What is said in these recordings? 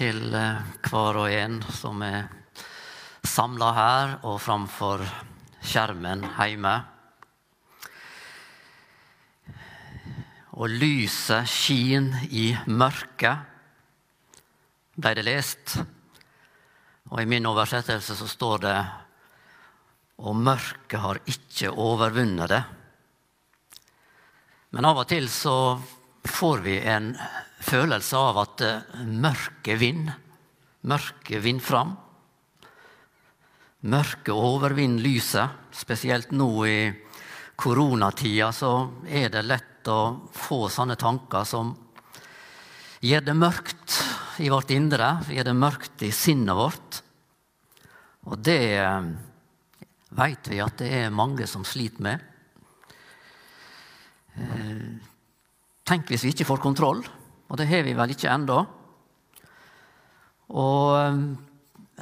til eh, hver og en som er samla her og framfor skjermen hjemme. Og lyset skin i mørket, ble det lest. Og i min oversettelse så står det og mørket har ikke overvunnet det. Men av og til så får vi en følelse av at eh, mørket vinner. Mørket vinner fram. Mørket overvinner lyset. Spesielt nå i koronatida så er det lett å få sånne tanker som gjør det mørkt i vårt indre, gjør det mørkt i sinnet vårt. Og det eh, veit vi at det er mange som sliter med. Tenk hvis vi ikke får kontroll. Og det har vi vel ikke ennå. Og eh,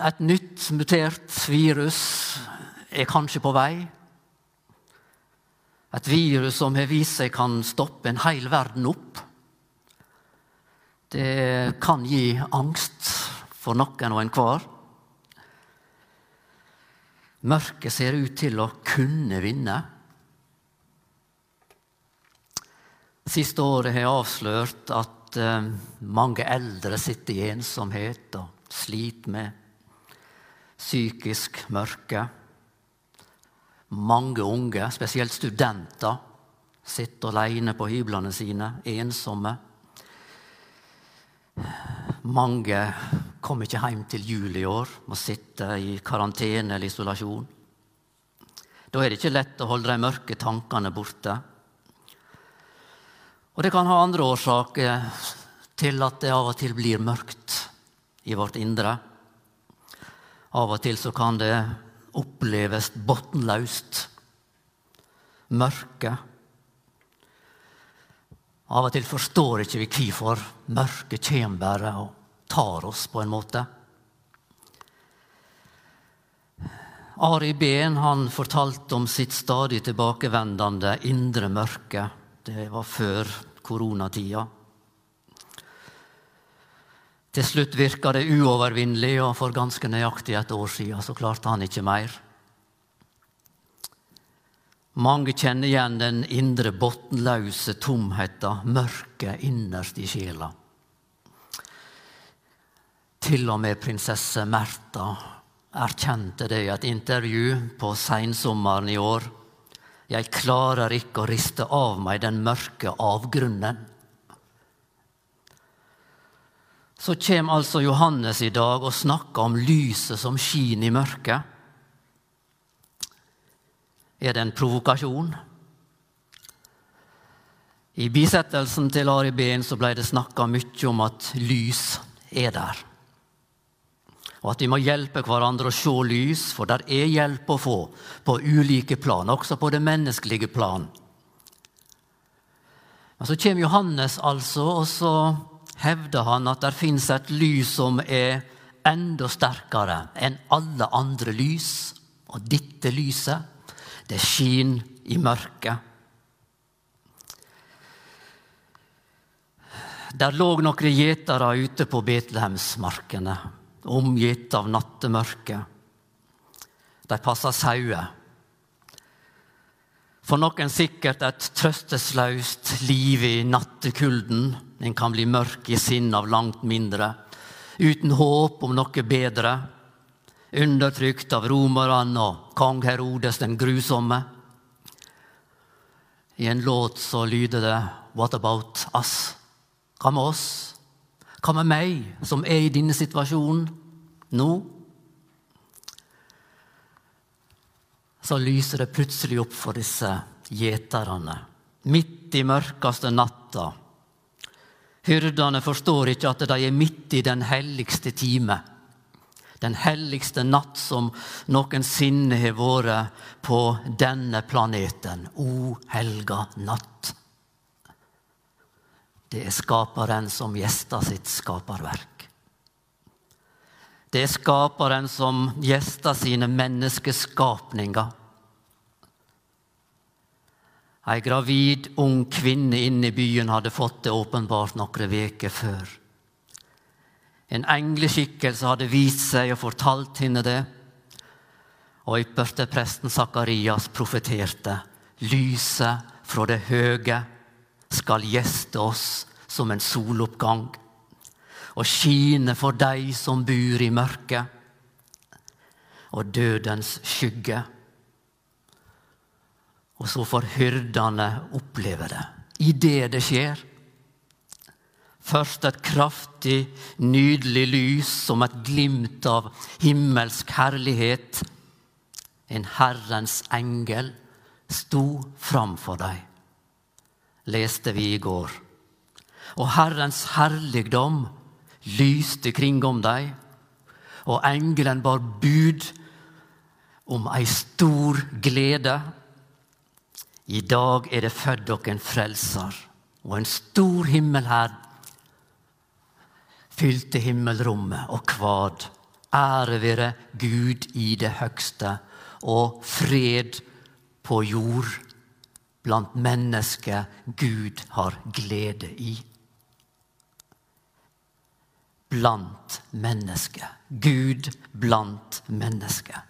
et nytt mutert virus er kanskje på vei. Et virus som har vist seg kan stoppe en hel verden opp. Det kan gi angst for noen og enhver. Mørket ser ut til å kunne vinne. Siste året har jeg avslørt at eh, mange eldre sitter i ensomhet og sliter med psykisk mørke. Mange unge, spesielt studenter, sitter alene på hyblene sine, ensomme. Mange kommer ikke hjem til jul i år, må sitte i karantene eller isolasjon. Da er det ikke lett å holde de mørke tankene borte. Og det kan ha andre årsaker til at det av og til blir mørkt i vårt indre. Av og til så kan det oppleves bunnløst. Mørke. Av og til forstår ikke vi hvorfor mørket kommer bare og tar oss, på en måte. Ari Behn han fortalte om sitt stadig tilbakevendende indre mørke. Det var før koronatida. Til slutt virka det uovervinnelig, og for ganske nøyaktig et år siden så klarte han ikke mer. Mange kjenner igjen den indre bunnløse tomheten, mørket innerst i sjela. Til og med prinsesse Märtha erkjente det i et intervju på seinsommeren i år. Jeg klarer ikke å riste av meg den mørke avgrunnen. Så kommer altså Johannes i dag og snakker om lyset som skinner i mørket. Er det en provokasjon? I bisettelsen til Ari Behn ble det snakka mye om at lys er der og at vi må hjelpe hverandre å se lys, for der er hjelp å få på ulike plan, også på det menneskelige plan. Men så kommer Johannes, altså, og så hevder han at det fins et lys som er enda sterkere enn alle andre lys. Og dette lyset, det skinner i mørket. Der lå noen gjetere ute på Betlehemsmarkene omgitt av nattemørke. De passer sauer. For noen sikkert et trøstesløst liv i nattekulden. En kan bli mørk i sinn av langt mindre, uten håp om noe bedre. Undertrykt av romerne og kong Herodes den grusomme. I en låt så lyder det What about us? Hva med oss? Hva med meg, som er i denne situasjonen nå? Så lyser det plutselig opp for disse gjeterne, midt i mørkeste natta. Hyrdene forstår ikke at de er midt i den helligste time. Den helligste natt som noensinne har vært på denne planeten. O helga natt. Det er Skaperen som gjester sitt skaperverk. Det er Skaperen som gjester sine menneskeskapninger. Ei gravid, ung kvinne inne i byen hadde fått det åpenbart noen uker før. En engleskikkelse hadde vist seg og fortalt henne det. Og ypperstepresten Sakarias profeterte. Lyset fra det høge skal gjeste oss som en soloppgang og skine for deg som bor i mørket og dødens skygge. Og så får hyrdene oppleve det idet det skjer. Først et kraftig, nydelig lys som et glimt av himmelsk herlighet. En Herrens engel sto framfor dem, leste vi i går. Og Herrens herligdom lyste kringom dem, og engelen bar bud om ei stor glede. I dag er det født dere en frelser, og en stor himmelherd fylte himmelrommet og kvad. Ære være Gud i det høgste, og fred på jord blant mennesker Gud har glede i. Blant mennesker. Gud blant mennesker.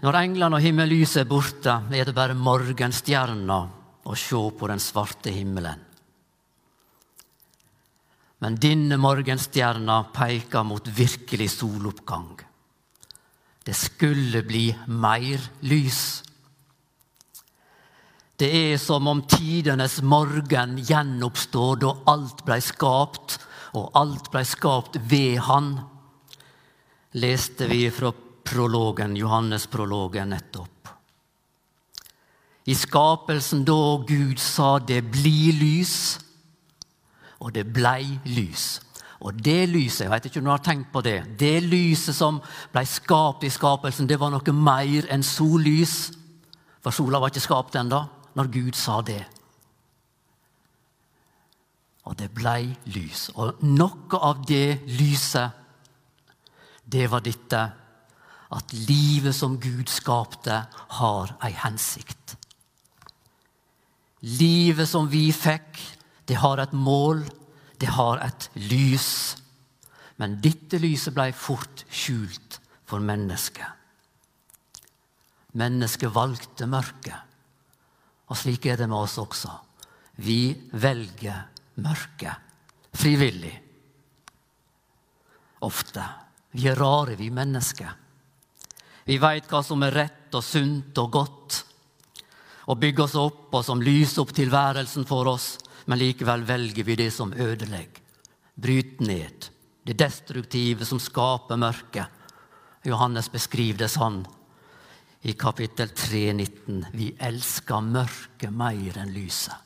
Når englene og himmellyset er borte, er det bare morgenstjerna å se på den svarte himmelen. Men denne morgenstjerna peker mot virkelig soloppgang. Det skulle bli mer lys. Det er som om tidenes morgen gjenoppstår da alt blei skapt, og alt blei skapt ved Han. Leste vi fra prologen, Johannes-prologen nettopp. I skapelsen da Gud sa det blir lys, og det blei lys. Og det lyset jeg vet ikke om du har tenkt på det, det lyset som ble skapt i skapelsen, det var noe mer enn sollys. For sola var ikke skapt ennå når Gud sa det. Og det blei lys. Og noe av det lyset, det var dette at livet som Gud skapte, har ei hensikt. Livet som vi fikk, det har et mål, det har et lys. Men dette lyset ble fort skjult for mennesket. Mennesket valgte mørket. Og slik er det med oss også. Vi velger mørket frivillig. Ofte. Vi er rare, vi mennesker. Vi veit hva som er rett og sunt og godt, og bygger oss opp og som lyser opp tilværelsen for oss men likevel velger vi det som ødelegger, bryter ned, det destruktive som skaper mørket. Johannes beskriver det sånn i kapittel 3, 19. Vi elsker mørket mer enn lyset.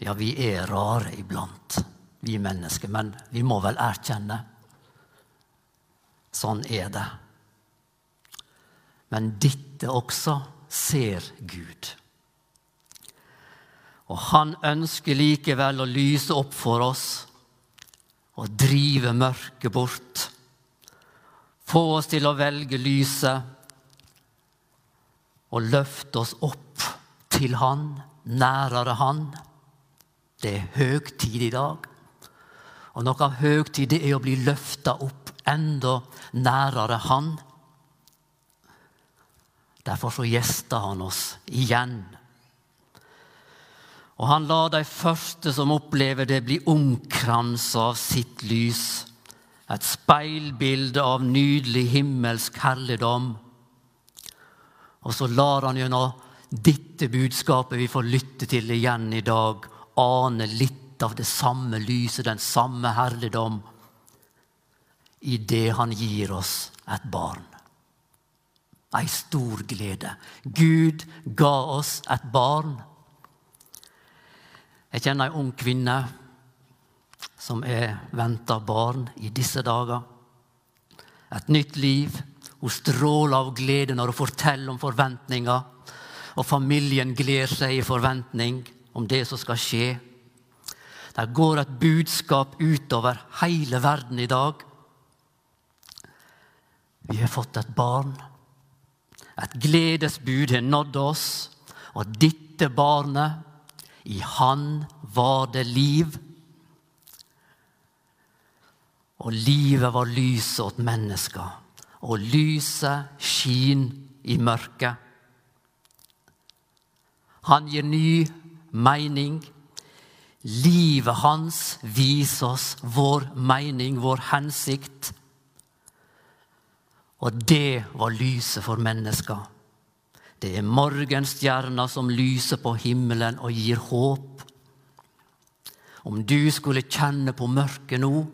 Ja, vi er rare iblant, vi mennesker, men vi må vel erkjenne. Sånn er det. Men dette også ser Gud. Og han ønsker likevel å lyse opp for oss og drive mørket bort. Få oss til å velge lyset og løfte oss opp til Han, nærere Han. Det er høgtid i dag. Og noe av høgtid er å bli løfta opp enda nærere Han. Derfor så gjester han oss igjen og han lar de første som opplever det, bli omkransa av sitt lys. Et speilbilde av nydelig himmelsk herligdom. Og så lar han gjennom dette budskapet vi får lytte til igjen i dag, ane litt av det samme lyset, den samme herligdom, i det han gir oss et barn. Ei stor glede. Gud ga oss et barn. Jeg kjenner ei ung kvinne som er venta barn i disse dager. Et nytt liv. Hun stråler av glede når hun forteller om forventninger. Og familien gleder seg i forventning om det som skal skje. Det går et budskap utover hele verden i dag. Vi har fått et barn. Et gledesbud har nådd oss, og dette barnet, i han var det liv. Og livet var lyset åt mennesker, og lyset skin i mørket. Han gir ny mening. Livet hans viser oss vår mening, vår hensikt. Og det var lyset for mennesker. Det er morgenstjerna som lyser på himmelen og gir håp. Om du skulle kjenne på mørket nå,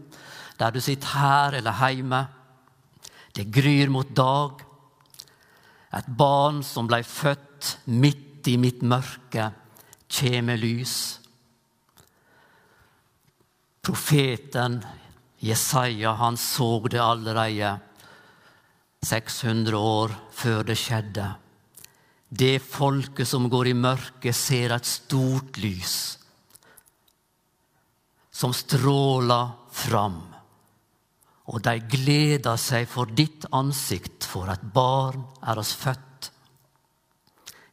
der du sitter her eller hjemme. Det gryr mot dag. Et barn som blei født midt i mitt mørke, kjem med lys. Profeten Jesaja han så det allerede 600 år før det skjedde. Det folket som går i mørket, ser et stort lys som stråler fram. Og de gleder seg for ditt ansikt, for et barn er oss født.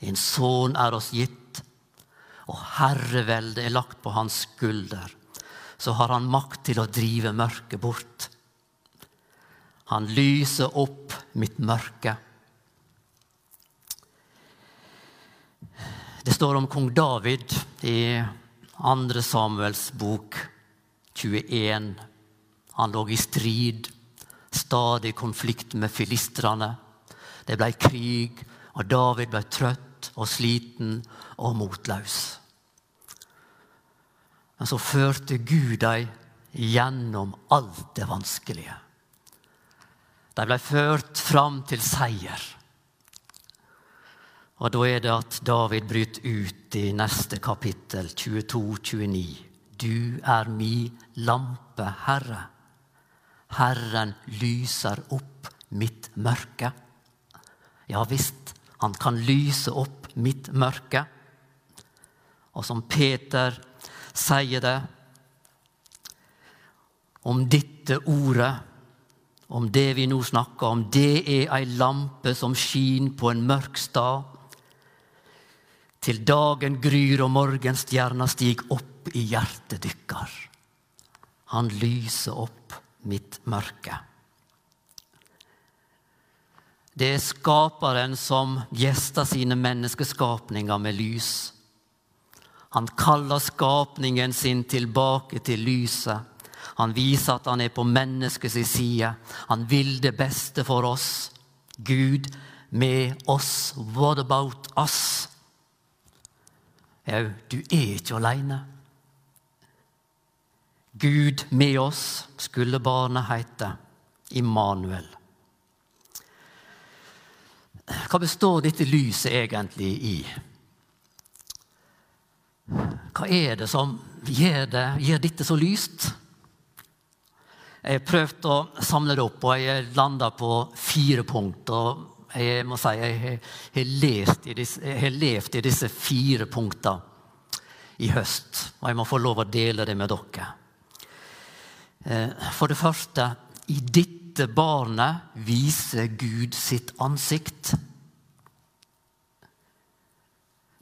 En sønn er oss gitt, og herreveldet er lagt på hans skulder. Så har han makt til å drive mørket bort. Han lyser opp mitt mørke. Det står om kong David i 2. Samuels bok 21. Han lå i strid, stadig konflikt med filistrene. Det ble krig, og David ble trøtt og sliten og motløs. Men så førte Gud dem gjennom alt det vanskelige. De ble ført fram til seier. Og da er det at David bryter ut i neste kapittel, 22-29. Du er mi lampe, Herre. Herren lyser opp mitt mørke. Ja visst, han kan lyse opp mitt mørke. Og som Peter sier det om dette ordet om det vi nå snakker om, det er ei lampe som skinner på en mørk stad. Til dagen gryr og morgenstjerna stig opp i hjertet dykkar. Han lyser opp mitt mørke. Det er Skaperen som gjester sine menneskeskapninger med lys. Han kaller skapningen sin tilbake til lyset. Han viser at han er på menneskets side. Han vil det beste for oss. Gud med oss. What about us? Jau, du er ikke aleine. Gud med oss skulle barnet hete Immanuel. Hva består dette lyset egentlig i? Hva er det som gjør, det, gjør dette så lyst? Jeg har prøvd å samle det opp, og jeg landa på fire punkter. Jeg må si jeg har, levd i disse, fire punktene i høst, og jeg må få lov å dele det med dere. Eh, for det første i dette barnet viser Gud sitt ansikt.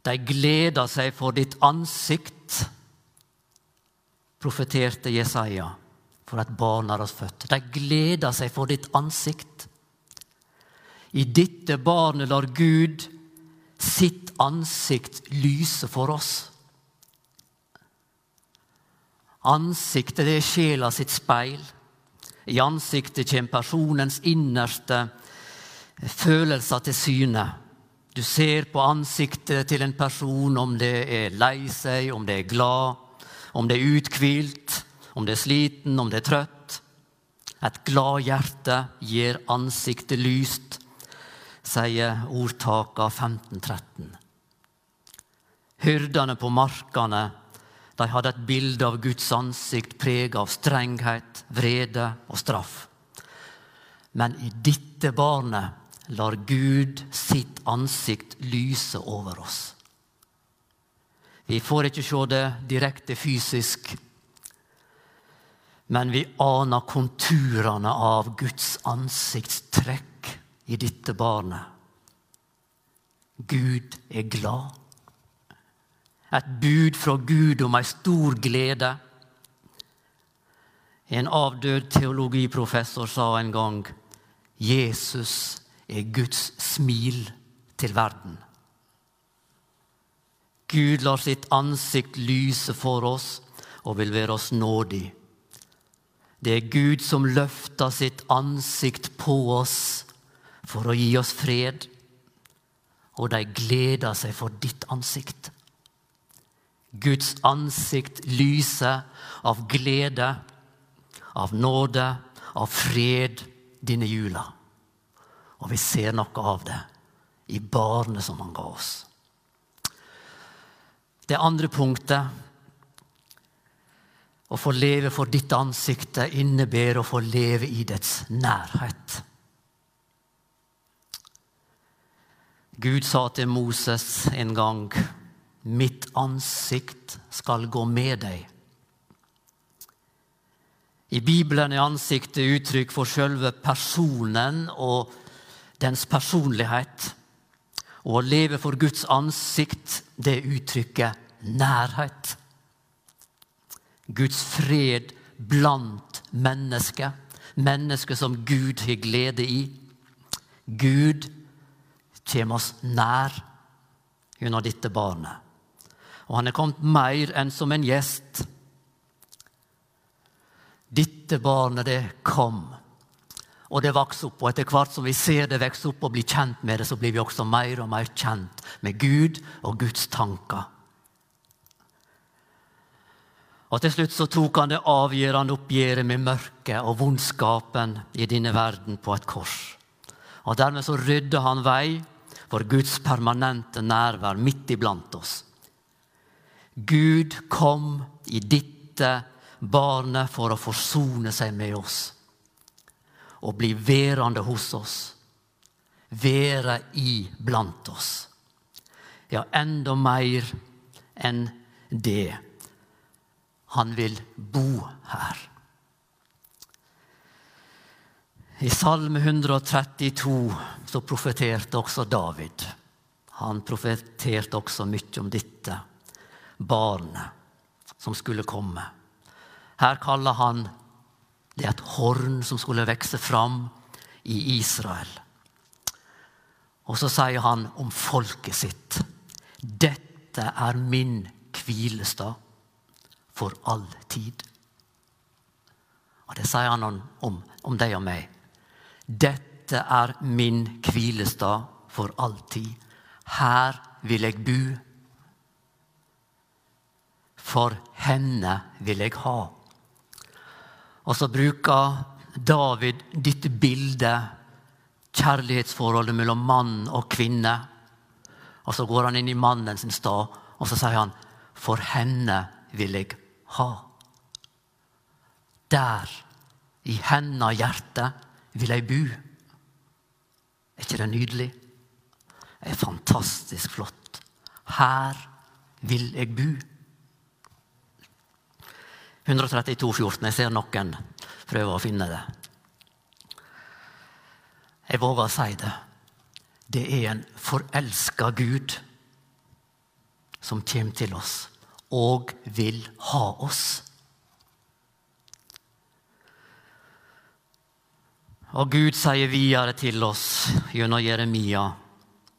De gleder seg for ditt ansikt, profeterte Jesaja for et barn er oss født. De gleder seg for ditt ansikt. I dette barnet lar Gud sitt ansikt lyse for oss. Ansiktet det er sjela sitt speil. I ansiktet kommer personens innerste følelser til syne. Du ser på ansiktet til en person om det er lei seg, om det er glad, om det er uthvilt, om det er sliten, om det er trøtt. Et glad hjerte gir ansiktet lyst, sier ordtaka 1513. Hyrdene på markene De hadde et bilde av Guds ansikt preget av strenghet, vrede og straff. Men i dette barnet lar Gud sitt ansikt lyse over oss. Vi får ikke se det direkte fysisk, men vi aner konturene av Guds ansiktstrekk i dette barnet. Gud er glad. Et bud fra Gud om ei stor glede. En avdød teologiprofessor sa en gang Jesus er Guds smil til verden. Gud lar sitt ansikt lyse for oss og vil være oss nådig. Det er Gud som løfter sitt ansikt på oss for å gi oss fred, og de gleder seg for ditt ansikt. Guds ansikt lyser av glede, av nåde, av fred denne jula. Og vi ser noe av det i barnet som han ga oss. Det andre punktet å få leve for ditt ansikte innebærer å få leve i dets nærhet. Gud sa til Moses en gang, 'Mitt ansikt skal gå med deg'. I Bibelen er ansiktet uttrykk for selve personen og dens personlighet. Og å leve for Guds ansikt, det uttrykker nærhet. Guds fred blant mennesker. Mennesker som Gud har glede i. Gud kommer oss nær gjennom dette barnet. Og han er kommet mer enn som en gjest. Dette barnet, det kom, og det vokste opp. Og etter hvert som vi ser det vokse opp og bli kjent med det, så blir vi også mer og mer kjent med Gud og Guds tanker. Og Til slutt så tok han det avgjørende oppgjøret med mørket og vondskapen i denne verden på et kors. Og Dermed så rydda han vei for Guds permanente nærvær midt iblant oss. Gud kom i dette barnet for å forsone seg med oss og bli værende hos oss. Være i blant oss. Ja, enda mer enn det. Han vil bo her. I Salme 132 så profeterte også David. Han profeterte også mye om dette barnet som skulle komme. Her kaller han det et horn som skulle vokse fram i Israel. Og så sier han om folket sitt dette er min hvilestad for all tid. Og det sier han om, om, om deg og meg. Dette er min hvilestad for alltid. Her vil jeg bu. For henne vil jeg ha. Og så bruker David dette bildet, kjærlighetsforholdet mellom mann og kvinne. Og så går han inn i mannen sin stad, og så sier han, 'For henne vil jeg ha'. Der, i henne hjertet, vil jeg bo. Er ikke det nydelig? Det er fantastisk flott. Her vil jeg bo. 132, 14. Jeg ser noen prøver å finne det. Jeg våger å si det. Det er en forelska Gud som kommer til oss og vil ha oss. Og Gud sier videre til oss gjennom Jeremia,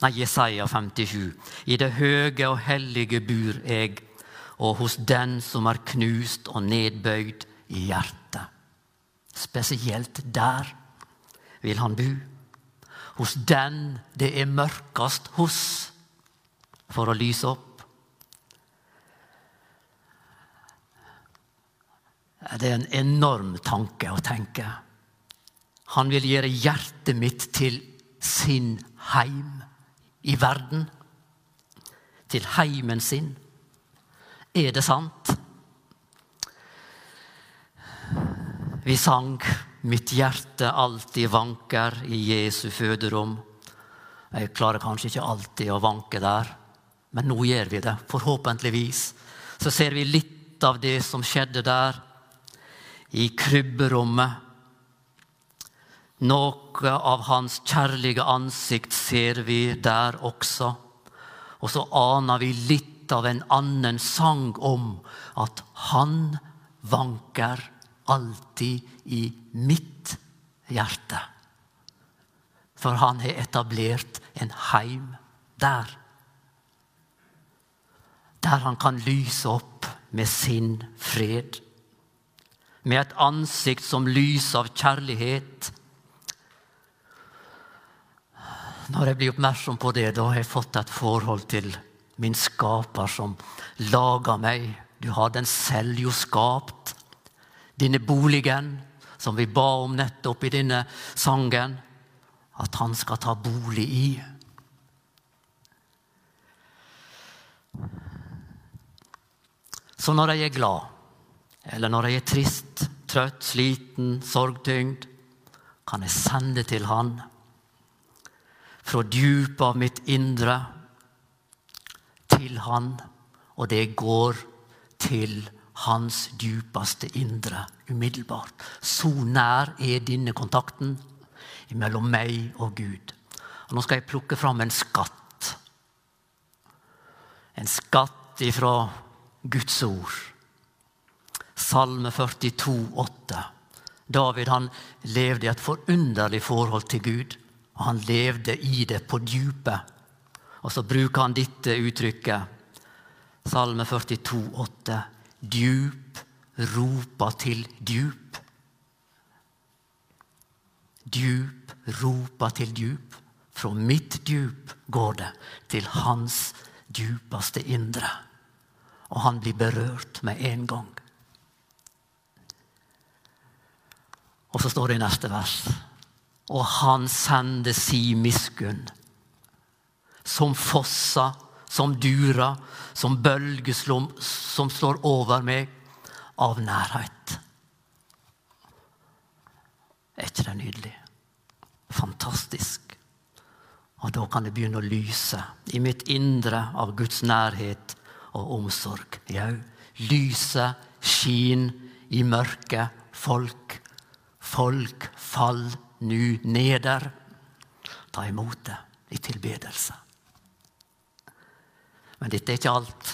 nei, Jesaja 57.: I det høge og hellige bur jeg, og hos den som er knust og nedbøyd i hjertet. Spesielt der vil han bo. Hos den det er mørkest hos, for å lyse opp. Det er en enorm tanke å tenke. Han vil gjøre hjertet mitt til sin heim i verden. Til heimen sin. Er det sant? Vi sang 'Mitt hjerte alltid vanker i Jesu føderom'. Jeg klarer kanskje ikke alltid å vanke der, men nå gjør vi det. Forhåpentligvis. Så ser vi litt av det som skjedde der, i krybberommet noe av hans kjærlige ansikt ser vi der også. Og så aner vi litt av en annen sang om at han vanker alltid i mitt hjerte. For han har etablert en heim der. Der han kan lyse opp med sin fred. Med et ansikt som lys av kjærlighet. Når jeg blir oppmerksom på det, da har jeg fått et forhold til min skaper som laga meg. Du har den selv jo skapt denne boligen som vi ba om nettopp i denne sangen, at han skal ta bolig i. Så når jeg er glad, eller når jeg er trist, trøtt, sliten, sorgtyngd, kan jeg sende til Han fra dypet av mitt indre til Han, og det går til hans djupeste indre umiddelbart. Så nær er denne kontakten mellom meg og Gud. Og nå skal jeg plukke fram en skatt. En skatt ifra Guds ord. Salme 42, 8. David han levde i et forunderlig forhold til Gud. Og Han levde i det på dypet. Og så bruker han dette uttrykket. Salme 42, 8. Djup ropa til djup. Djup ropa til djup. Fra mitt djup går det til hans djupeste indre. Og han blir berørt med en gang. Og så står det i neste vers Og han sender si miskunn som fossa som dura, som bølger som slår over meg, av nærhet. Er ikke det nydelig? Fantastisk. Og da kan det begynne å lyse i mitt indre av Guds nærhet og omsorg. Jau, lyset skin i mørket. Folk, folk, fall nu neder. Ta imot det i tilbedelse. Men dette er ikke alt.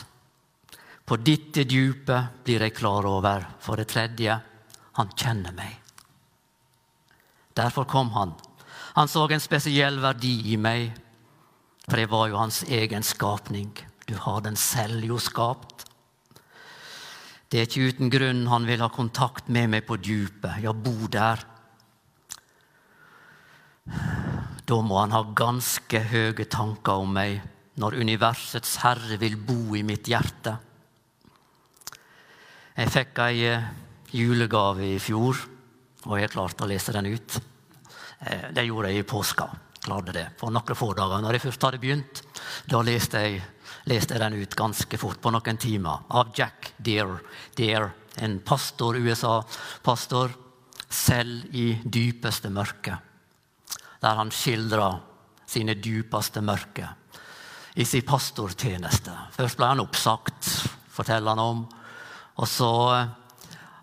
På dette dypet blir jeg klar over, for det tredje, han kjenner meg. Derfor kom han. Han så en spesiell verdi i meg, for jeg var jo hans egen skapning. Du har den selv jo skapt. Det er ikke uten grunn han vil ha kontakt med meg på dypet, ja, bo der. Da må han ha ganske høye tanker om meg når universets herre vil bo i mitt hjerte. Jeg fikk ei eh, julegave i fjor, og jeg klarte å lese den ut. Eh, det gjorde jeg i påska. Klarte det på noen få dager. Når jeg først hadde begynt, da leste jeg, leste jeg den ut ganske fort, på noen timer, av Jack Deere. Deere en pastor, USA-pastor, selv i dypeste mørke. Der han skildrer sine dypeste mørke i sin pastortjeneste. Først ble han oppsagt, forteller han om. Og så eh,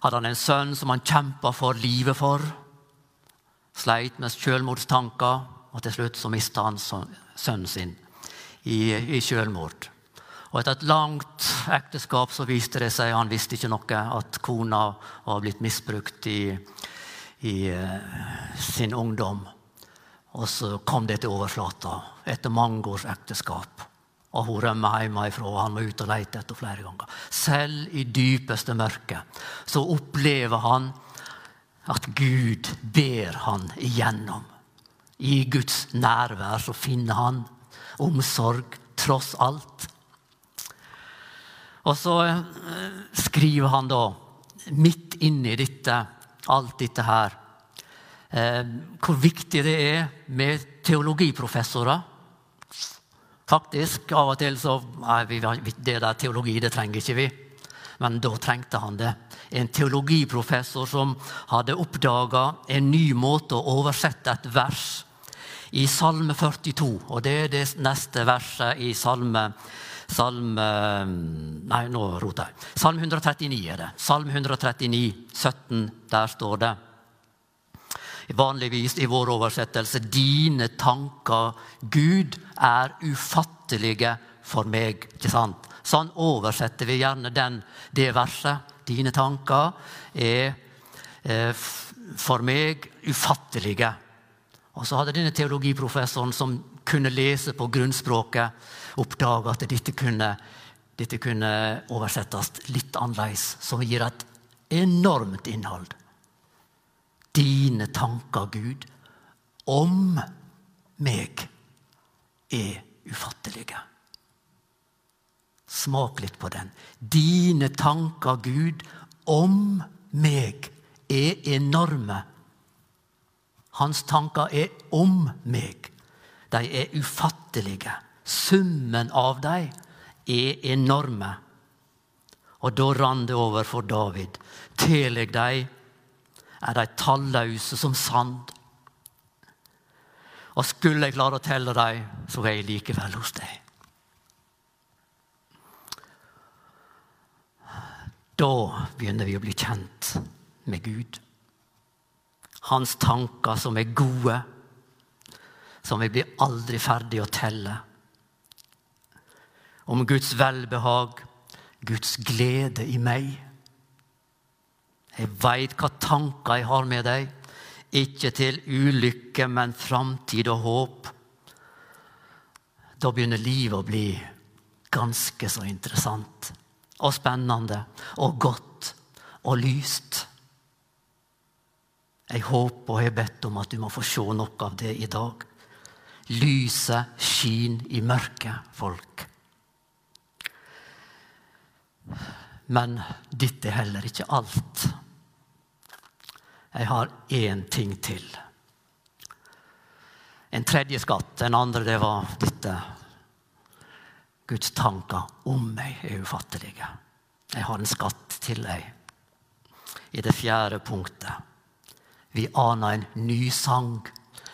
hadde han en sønn som han kjempa for livet for. Sleit med selvmordstanker, og til slutt så mista han sønnen sin i, i selvmord. Og etter et langt ekteskap så viste det seg han visste ikke noe, at kona var blitt misbrukt i, i uh, sin ungdom. Og så kom det til overflata etter mange års ekteskap. Og hun rømmer hjemmefra, og han må ut og lete etter flere ganger. Selv i dypeste mørket så opplever han at Gud ber han igjennom. I Guds nærvær så finner han omsorg tross alt. Og så eh, skriver han da, midt inni dette, alt dette her, hvor viktig det er med teologiprofessorer. Faktisk, Av og til så Nei, det der teologi, det trenger ikke vi. men da trengte han det. En teologiprofessor som hadde oppdaga en ny måte å oversette et vers i Salme 42. Og det er det neste verset i Salme Salme Nei, nå roter jeg. Salme 139 er det. Salme 139, 17. Der står det vanligvis i vår oversettelse Dine tanker, Gud, er ufattelige for meg. Ikke sant? Sånn oversetter vi gjerne den, det verset. Dine tanker er eh, for meg ufattelige. Og så hadde denne teologiprofessoren som kunne lese på grunnspråket, oppdaga at dette kunne, dette kunne oversettes litt annerledes, som gir et enormt innhold. Dine tanker, Gud, om meg er ufattelige. Smak litt på den. Dine tanker, Gud, om meg er enorme. Hans tanker er om meg. De er ufattelige. Summen av dem er enorme. Og da rann det over for David. Tel dem er de talløse som sand. Og skulle jeg klare å telle dem, så er jeg likevel hos deg. Da begynner vi å bli kjent med Gud. Hans tanker som er gode, som vi blir aldri ferdig å telle. Om Guds velbehag, Guds glede i meg. Jeg veit hva tanker jeg har med deg, ikke til ulykke, men framtid og håp. Da begynner livet å bli ganske så interessant og spennende og godt og lyst. Jeg håper og har bedt om at du må få se noe av det i dag. Lyset skinner i mørket, folk. Men dette er heller ikke alt. Jeg har én ting til. En tredje skatt. Den andre det var dette Guds tanker om meg er ufattelige. Jeg har en skatt til deg. I det fjerde punktet. Vi aner en ny sang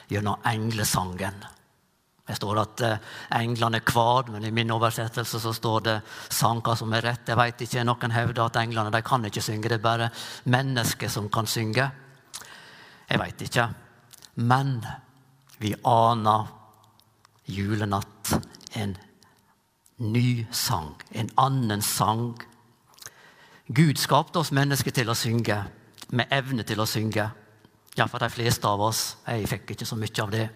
gjennom englesangen. Det står at englene englene kvad, men i min oversettelse så står det sanger som er rett. Jeg vet ikke, Noen hevder at englene de kan ikke synge. Det er bare mennesker som kan synge. Jeg veit ikke. Men vi aner julenatt en ny sang, en annen sang. Gud skapte oss mennesker til å synge, med evne til å synge. Ja, for de fleste av oss. Jeg fikk ikke så mye av det.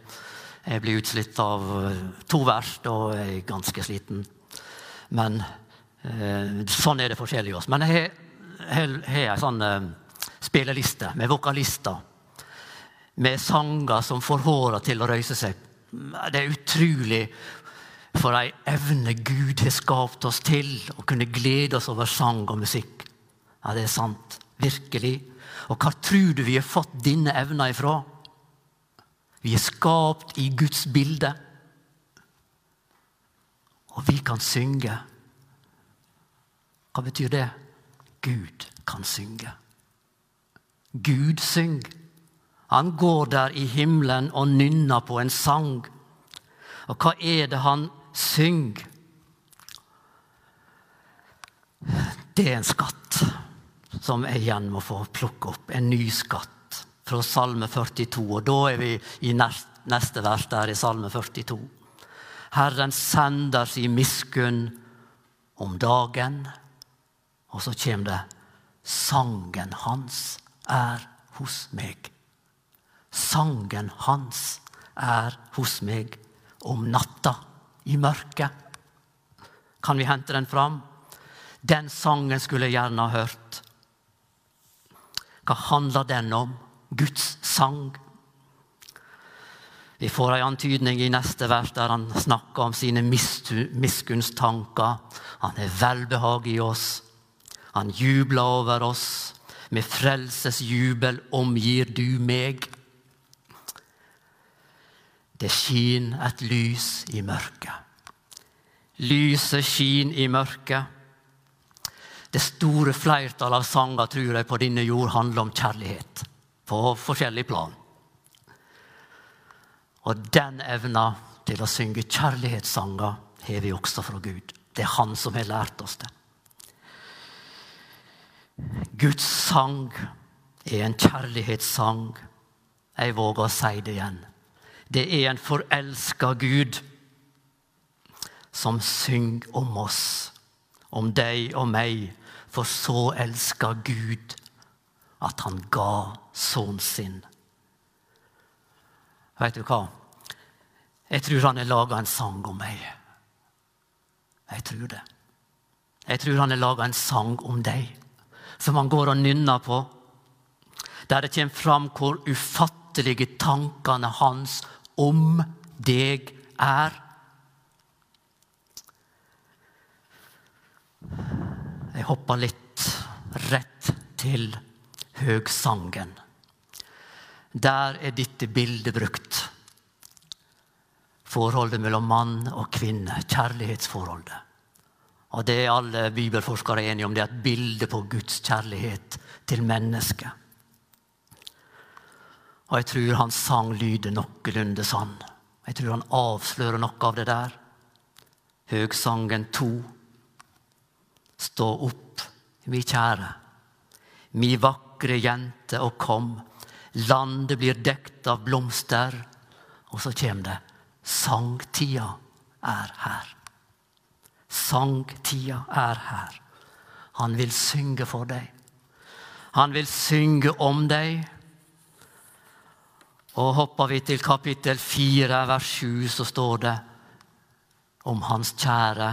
Jeg blir utslitt av eh, to vers, da er jeg ganske sliten. Men eh, sånn er det forskjellig hos oss. Men jeg har ei sånn eh, spilleliste med vokalister. Med sanger som får håra til å røyse seg. Det er utrolig for ei evne Gud har skapt oss til å kunne glede oss over sang og musikk. Ja, det er sant. Virkelig. Og hva tror du vi har fått denne evna ifra? Vi er skapt i Guds bilde. Og vi kan synge. Hva betyr det? Gud kan synge. Gud synger. Han går der i himmelen og nynner på en sang. Og hva er det han synger? Det er en skatt som jeg igjen må få plukke opp. En ny skatt fra Salme 42. Og da er vi i neste vers der i Salme 42. Herren sender sin miskunn om dagen. Og så kommer det Sangen hans er hos meg. Sangen hans er hos meg om natta i mørket. Kan vi hente den fram? Den sangen skulle jeg gjerne ha hørt. Hva handler den om? Guds sang. Vi får en antydning i neste vers der han snakker om sine miskunnstanker. Han er velbehag i oss. Han jubler over oss. Med frelsesjubel omgir du meg. Det skin et lys i mørket. Lyset skin i mørket. Det store flertallet av sanger tror jeg på denne jord handler om kjærlighet. På forskjellig plan. Og den evna til å synge kjærlighetssanger har vi også fra Gud. Det er Han som har lært oss det. Guds sang er en kjærlighetssang. Jeg våger å si det igjen. Det er en forelska Gud som synger om oss, om deg og meg. For så elska Gud at han ga sønnen sin. Vet du hva? Jeg tror han har laga en sang om meg. Jeg tror det. Jeg tror han har laga en sang om deg, som han går og nynner på. Der det kommer fram hvor ufattelige tankene hans om deg er. Jeg hopper litt rett til høgsangen. Der er dette bildet brukt. Forholdet mellom mann og kvinne, kjærlighetsforholdet. Og det er alle bibelforskere enige om, det er et bilde på Guds kjærlighet til mennesket. Og jeg tror hans sang lyder noenlunde sånn. Jeg tror han avslører noe av det der. Høgsangen to. Stå opp, mi kjære, mi vakre jente, og kom. Landet blir dekt av blomster. Og så kommer det. Sangtida er her. Sangtida er her. Han vil synge for deg. Han vil synge om deg. Og hopper vi til kapittel 4, vers 7, så står det om hans kjære.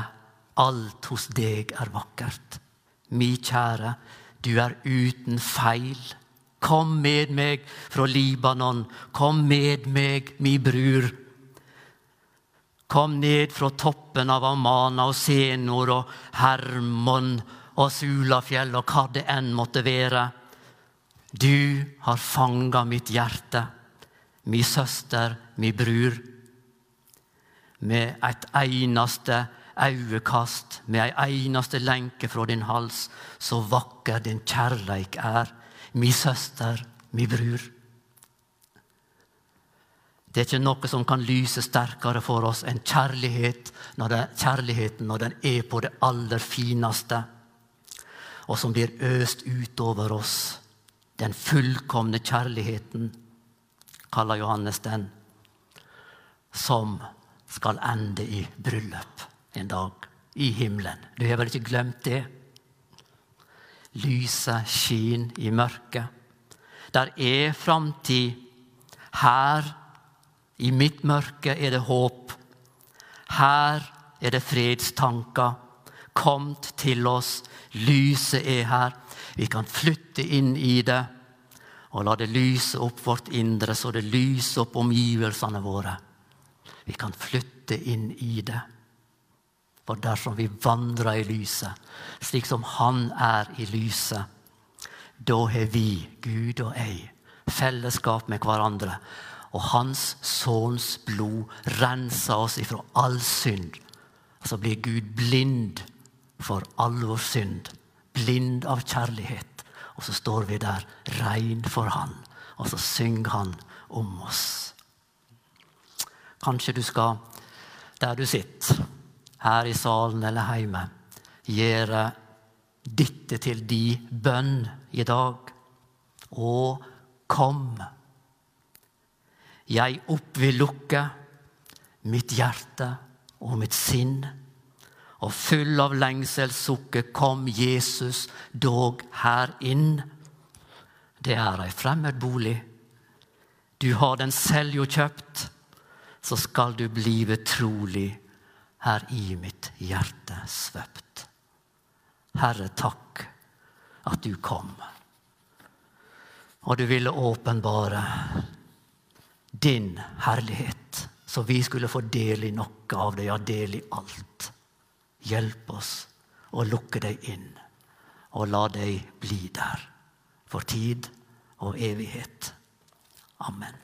Alt hos deg er vakkert. Mi kjære, du er uten feil. Kom med meg fra Libanon, kom med meg, mi bror. Kom ned fra toppen av Amana og Senor og Hermon og Sulafjell og hva det enn måtte være. Du har fanga mitt hjerte mi søster, mi bror. Med et eneste øyekast, med ei eneste lenke fra din hals, så vakker din kjærleik er, mi søster, mi bror. Det er ikke noe som kan lyse sterkere for oss enn kjærlighet når det, kjærligheten når den er på det aller fineste, og som blir øst utover oss. Den fullkomne kjærligheten kaller Johannes den, som skal ende i bryllup en dag i himmelen. Du har vel ikke glemt det? Lyset skinner i mørket. Der er framtid. Her, i mitt mørke, er det håp. Her er det fredstanker. Komt til oss. Lyset er her. Vi kan flytte inn i det og la det lyse opp vårt indre, så det lyser opp omgivelsene våre. Vi kan flytte inn i det. For dersom vi vandrer i lyset, slik som Han er i lyset, da har vi, Gud og jeg, fellesskap med hverandre. Og Hans Sønns blod renser oss ifra all synd. Så blir Gud blind for all vår synd. Blind av kjærlighet. Og så står vi der rein for Han, og så synger Han om oss. Kanskje du skal, der du sitter, her i salen eller hjemme, gjøre dette til di bønn i dag. Å, kom. Jeg opp vil lukke mitt hjerte og mitt sinn og full av lengselssukker kom Jesus dog her inn. Det er ei fremmed bolig. Du har den selv jo kjøpt, så skal du blive trolig her i mitt hjerte svøpt. Herre, takk at du kom. Og du ville åpenbare din herlighet, så vi skulle få del i noe av det, ja, del i alt. Hjelp oss å lukke deg inn og la deg bli der for tid og evighet. Amen.